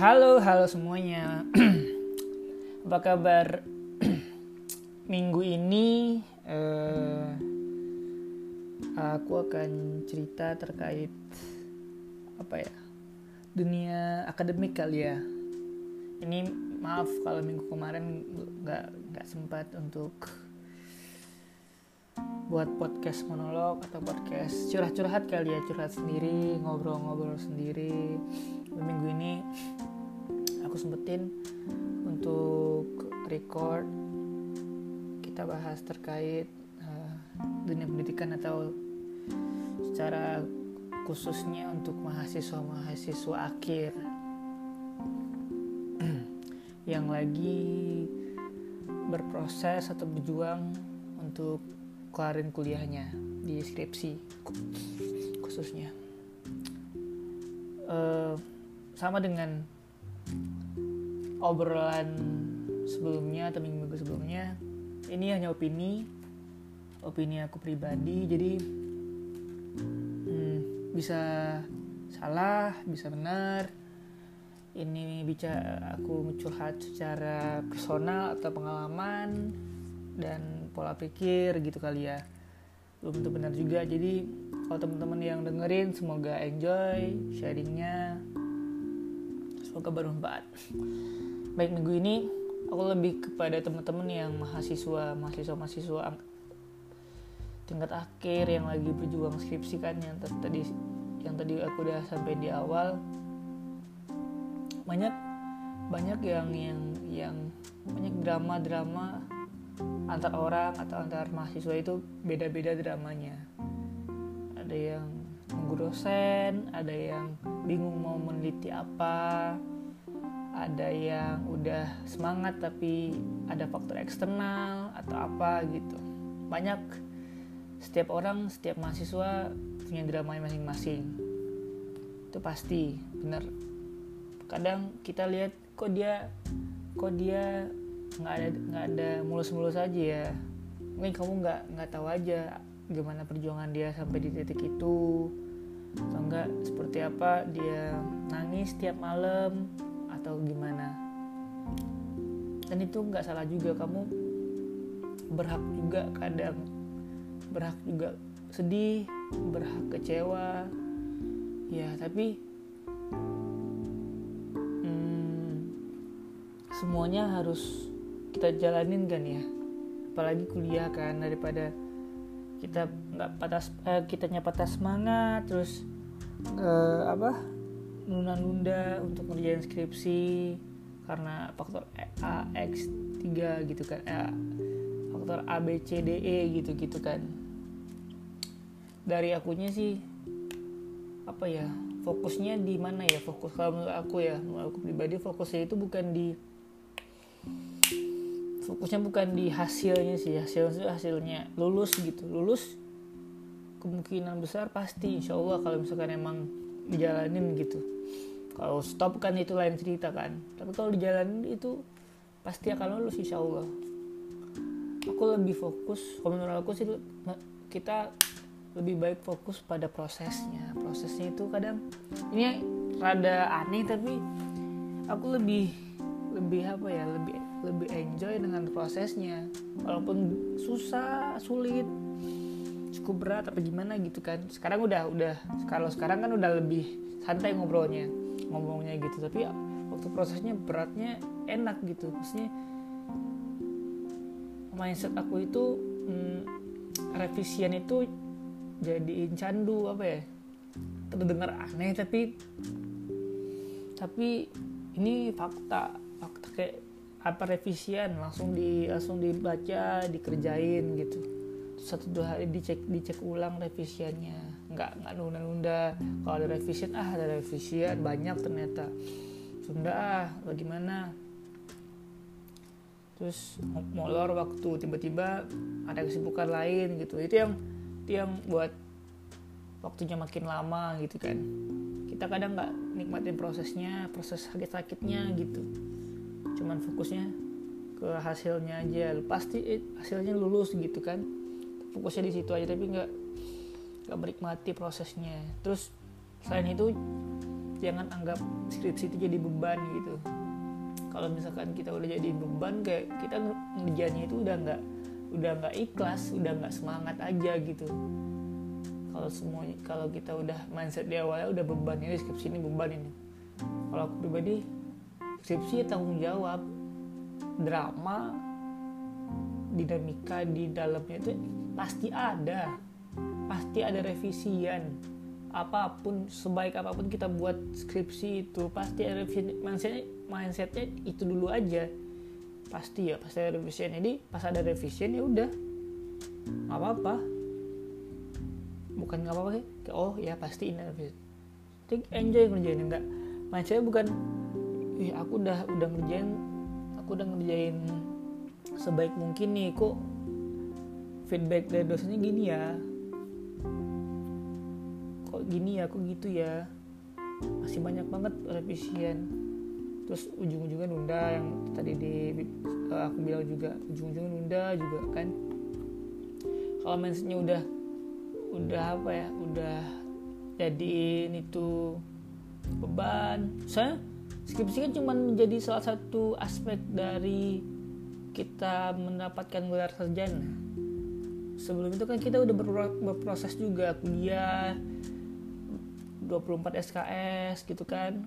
Halo, halo semuanya. Apa kabar? Minggu ini eh, aku akan cerita terkait apa ya? Dunia akademik kali ya. Ini maaf kalau minggu kemarin nggak nggak sempat untuk buat podcast monolog atau podcast curhat-curhat kali ya curhat sendiri ngobrol-ngobrol sendiri minggu ini aku sempetin untuk record. Kita bahas terkait uh, dunia pendidikan atau secara khususnya untuk mahasiswa-mahasiswa akhir. Yang lagi berproses atau berjuang untuk kelarin kuliahnya di skripsi khususnya. Uh, sama dengan obrolan sebelumnya atau minggu-minggu sebelumnya ini hanya opini opini aku pribadi. Jadi hmm, bisa salah bisa benar. Ini bicara aku curhat secara personal atau pengalaman dan pola pikir gitu kali ya. Belum tentu benar juga. Jadi kalau teman-teman yang dengerin semoga enjoy sharingnya. Semoga bermanfaat baik minggu ini aku lebih kepada teman-teman yang mahasiswa mahasiswa mahasiswa tingkat akhir yang lagi berjuang skripsi kan yang tadi yang tadi aku udah sampai di awal. Banyak banyak yang yang yang banyak drama-drama antar orang atau antar mahasiswa itu beda-beda dramanya. Ada yang nunggu dosen ada yang bingung mau meneliti apa ada yang udah semangat tapi ada faktor eksternal atau apa gitu. Banyak. Setiap orang setiap mahasiswa punya drama masing-masing. Itu pasti bener kadang kita lihat kok dia kok dia nggak ada nggak ada mulus-mulus aja ya. Mungkin kamu nggak nggak tahu aja gimana perjuangan dia sampai di titik itu. Atau enggak seperti apa dia nangis tiap malam atau gimana. Dan itu nggak salah juga kamu berhak juga kadang. Berhak juga sedih berhak kecewa. Ya tapi hmm, semuanya harus kita jalanin kan ya. Apalagi kuliah kan daripada kita nggak patah eh, kitanya patah semangat terus eh, apa nunda-nunda untuk ngerjain skripsi karena faktor A X 3 gitu kan. Eh, faktor A B C D E gitu gitu kan. Dari akunya sih apa ya fokusnya di mana ya? Fokus kalau menurut aku ya menurut aku pribadi fokusnya itu bukan di fokusnya bukan di hasilnya sih. Hasil hasilnya lulus gitu. Lulus kemungkinan besar pasti insya Allah kalau misalkan emang dijalanin gitu kalau stop kan itu lain cerita kan. Tapi kalau dijalanin itu pasti akan lulus insya Allah aku lebih fokus kalau menurut aku sih kita lebih baik fokus pada prosesnya. Prosesnya itu kadang ini rada aneh tapi aku lebih lebih apa ya lebih lebih enjoy dengan prosesnya. Walaupun susah sulit cukup berat apa gimana gitu kan. Sekarang udah udah kalau sekarang kan udah lebih santai ngobrolnya ngomongnya gitu tapi waktu prosesnya beratnya enak gitu. Maksudnya mindset aku itu hmm, revisian itu jadiin candu apa ya terdengar aneh tapi tapi ini fakta fakta kayak apa revisian langsung di langsung dibaca dikerjain gitu. Satu dua hari dicek dicek ulang revisiannya nggak nggak nunda-nunda. Kalau ada revisian ah ada revisian banyak ternyata. Sunda ah bagaimana? Terus molor waktu tiba-tiba ada kesibukan lain gitu. Itu yang itu yang buat waktunya makin lama gitu kan. Kita kadang nggak nikmatin prosesnya proses sakit-sakitnya gitu. Cuman fokusnya ke hasilnya aja. Pasti eh, hasilnya lulus gitu kan. Fokusnya di situ aja tapi nggak menikmati prosesnya. Terus selain itu jangan anggap skripsi itu jadi beban gitu. Kalau misalkan kita udah jadi beban kayak kita ngerjainnya itu udah nggak udah nggak ikhlas udah nggak semangat aja gitu. Kalau semuanya kalau kita udah mindset di awalnya udah beban ini skripsi ini beban ini. Kalau aku pribadi skripsi ya tanggung jawab. Drama dinamika di dalamnya itu pasti ada pasti ada revisian. Apa pun sebaik apa pun kita buat skripsi itu pasti ada revisi mindsetnya mindsetnya itu dulu aja. Pasti ya pasti ada revisian. Jadi pas ada revisian ya udah. Nggak apa-apa. Bukan nggak apa-apa sih. Oh ya pasti ini revisi Think enjoy ngerjain enggak mindsetnya bukan ih aku udah udah ngerjain aku udah ngerjain sebaik mungkin nih. Kok feedback dari dosennya gini ya kok gini ya kok gitu ya. Masih banyak banget revisian. Terus ujung-ujungnya nunda yang tadi di uh, aku bilang juga ujung-ujungnya nunda juga kan. Kalau mindsetnya udah udah apa ya udah jadiin itu beban. Saya skripsi kan cuma menjadi salah satu aspek dari kita mendapatkan gelar sarjana. Sebelum itu kan kita udah berproses juga kuliah 24 SKS gitu kan.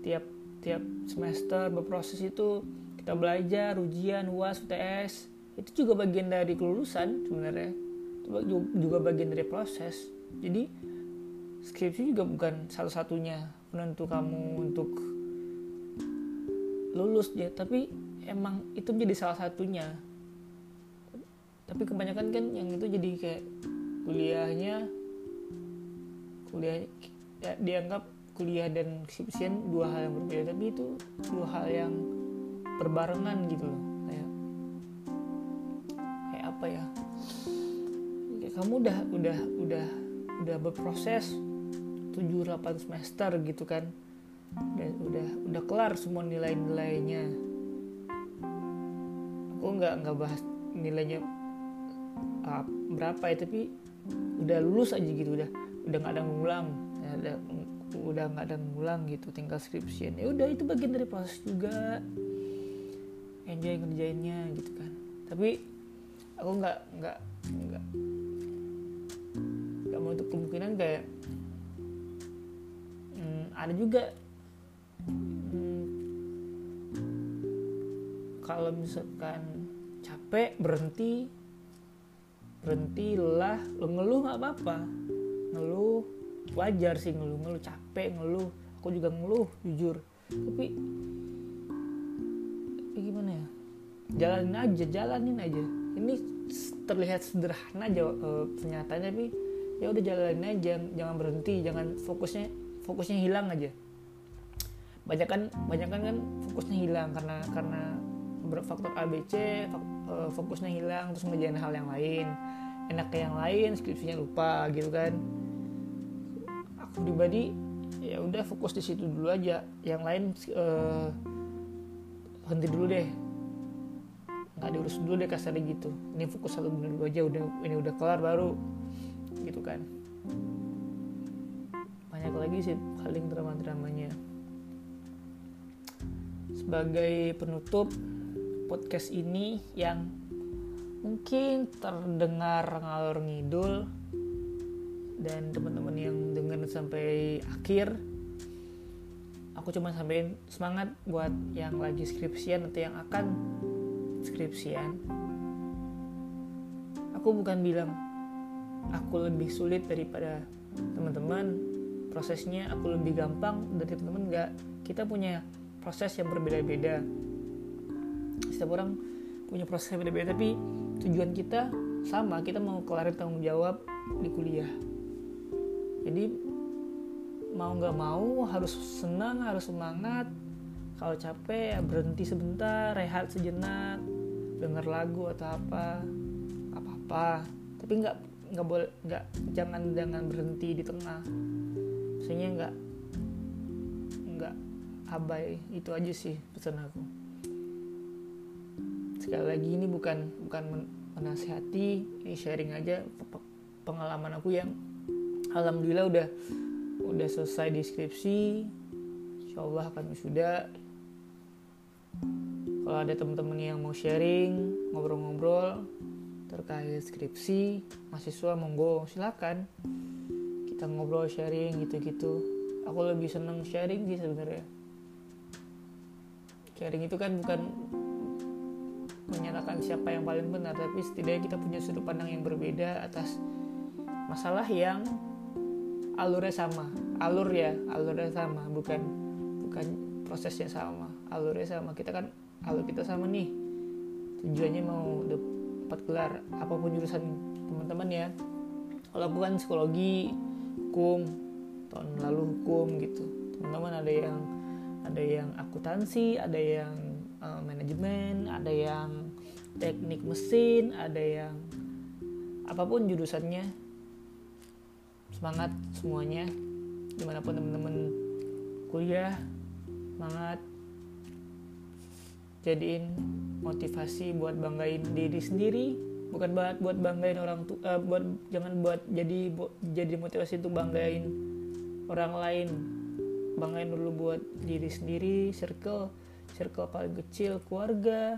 Tiap tiap semester berproses itu kita belajar ujian uas UTS itu juga bagian dari kelulusan sebenarnya. Itu juga bagian dari proses. Jadi skripsi juga bukan salah satunya penentu kamu untuk lulus ya. Tapi emang itu menjadi salah satunya. Tapi kebanyakan kan yang itu jadi kayak kuliahnya kuliah ya, dianggap kuliah dan skripsian dua hal yang berbeda. Tapi itu dua hal yang berbarengan gitu loh. Kayak kayak apa ya? Kayak kamu udah udah udah udah berproses 7-8 semester gitu kan. Udah udah udah kelar semua nilai-nilainya. Aku nggak nggak bahas nilainya uh, berapa ya tapi udah lulus aja gitu udah udah nggak ada ngulang ada, udah nggak ada ngulang gitu tinggal skripsian. Ya udah itu bagian dari proses juga. Enjoy ngerjainnya gitu kan. Tapi aku nggak nggak nggak nggak mau untuk kemungkinan kayak hmm, ada juga hmm, kalau misalkan capek berhenti berhenti lelah lo ngeluh nggak apa-apa wajar sih ngeluh ngeluh capek ngeluh. Aku juga ngeluh jujur. Tapi tapi gimana ya? Jalanin aja jalanin aja. Ini terlihat sederhana aja uh, pernyataannya tapi ya udah jalanin aja. Jangan berhenti jangan fokusnya fokusnya hilang aja. Banyak kan banyak kan kan fokusnya hilang karena karena faktor ABC eh, fokusnya hilang terus ngejalan hal yang lain. Enak ke yang lain skripsinya lupa gitu kan pribadi ya udah fokus di situ dulu aja. Yang lain uh, henti dulu deh. Nggak diurus dulu deh kasarnya gitu. Ini fokus satu benar dulu aja udah ini udah kelar baru. Gitu kan. Banyak lagi sih paling drama-dramanya. Sebagai penutup podcast ini yang mungkin terdengar ngalor ngidul dan teman-teman yang dengar sampai akhir aku cuma sampein semangat buat yang lagi skripsian atau yang akan skripsian. Aku bukan bilang aku lebih sulit daripada teman-teman. Prosesnya aku lebih gampang dari teman-teman enggak kita punya proses yang berbeda-beda. Setiap orang punya proses yang berbeda tapi tujuan kita sama. Kita mau kelarin tanggung jawab di kuliah jadi mau nggak mau harus senang harus semangat. Kalau capek ya berhenti sebentar rehat sejenak denger lagu atau apa apa apa tapi nggak nggak boleh nggak jangan jangan berhenti di tengah. Maksudnya nggak nggak abai itu aja sih pesan aku. Sekali lagi ini bukan bukan menasihati ini sharing aja pengalaman aku yang alhamdulillah udah udah selesai deskripsi. Insya Allah akan sudah kalau ada teman-teman yang mau sharing ngobrol-ngobrol terkait skripsi mahasiswa monggo silakan. Kita ngobrol sharing gitu-gitu. Aku lebih seneng sharing sih sebenarnya. Sharing itu kan bukan menyatakan siapa yang paling benar tapi setidaknya kita punya sudut pandang yang berbeda atas masalah yang alurnya sama. Alur ya alurnya sama. Bukan bukan prosesnya sama. Alurnya sama. Kita kan alur kita sama nih. Tujuannya mau dapat gelar apa pun jurusan teman-teman ya. Kalau bukan psikologi hukum tahun lalu hukum gitu. Teman-teman ada yang ada yang akuntansi ada yang uh, manajemen ada yang teknik mesin ada yang apa pun jurusannya semangat semuanya. Di mana pun teman-teman kuliah semangat. Jadiin motivasi buat banggain diri sendiri. Bukan buat buat banggain orang tua uh, buat jangan buat jadi bu, jadi motivasi untuk banggain orang lain. Banggain dulu buat diri sendiri circle circle paling kecil keluarga.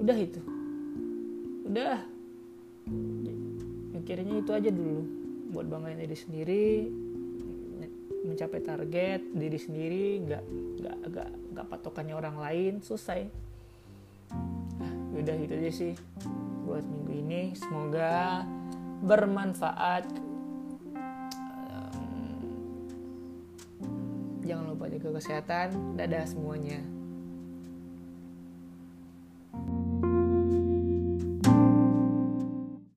Udah itu. Udah. Akhirnya itu aja dulu buat banggain diri sendiri mencapai target diri sendiri nggak nggak nggak nggak patokannya orang lain selesai. Nah udah gitu aja sih buat minggu ini. Semoga bermanfaat. Jangan lupa jaga kesehatan. Dadah semuanya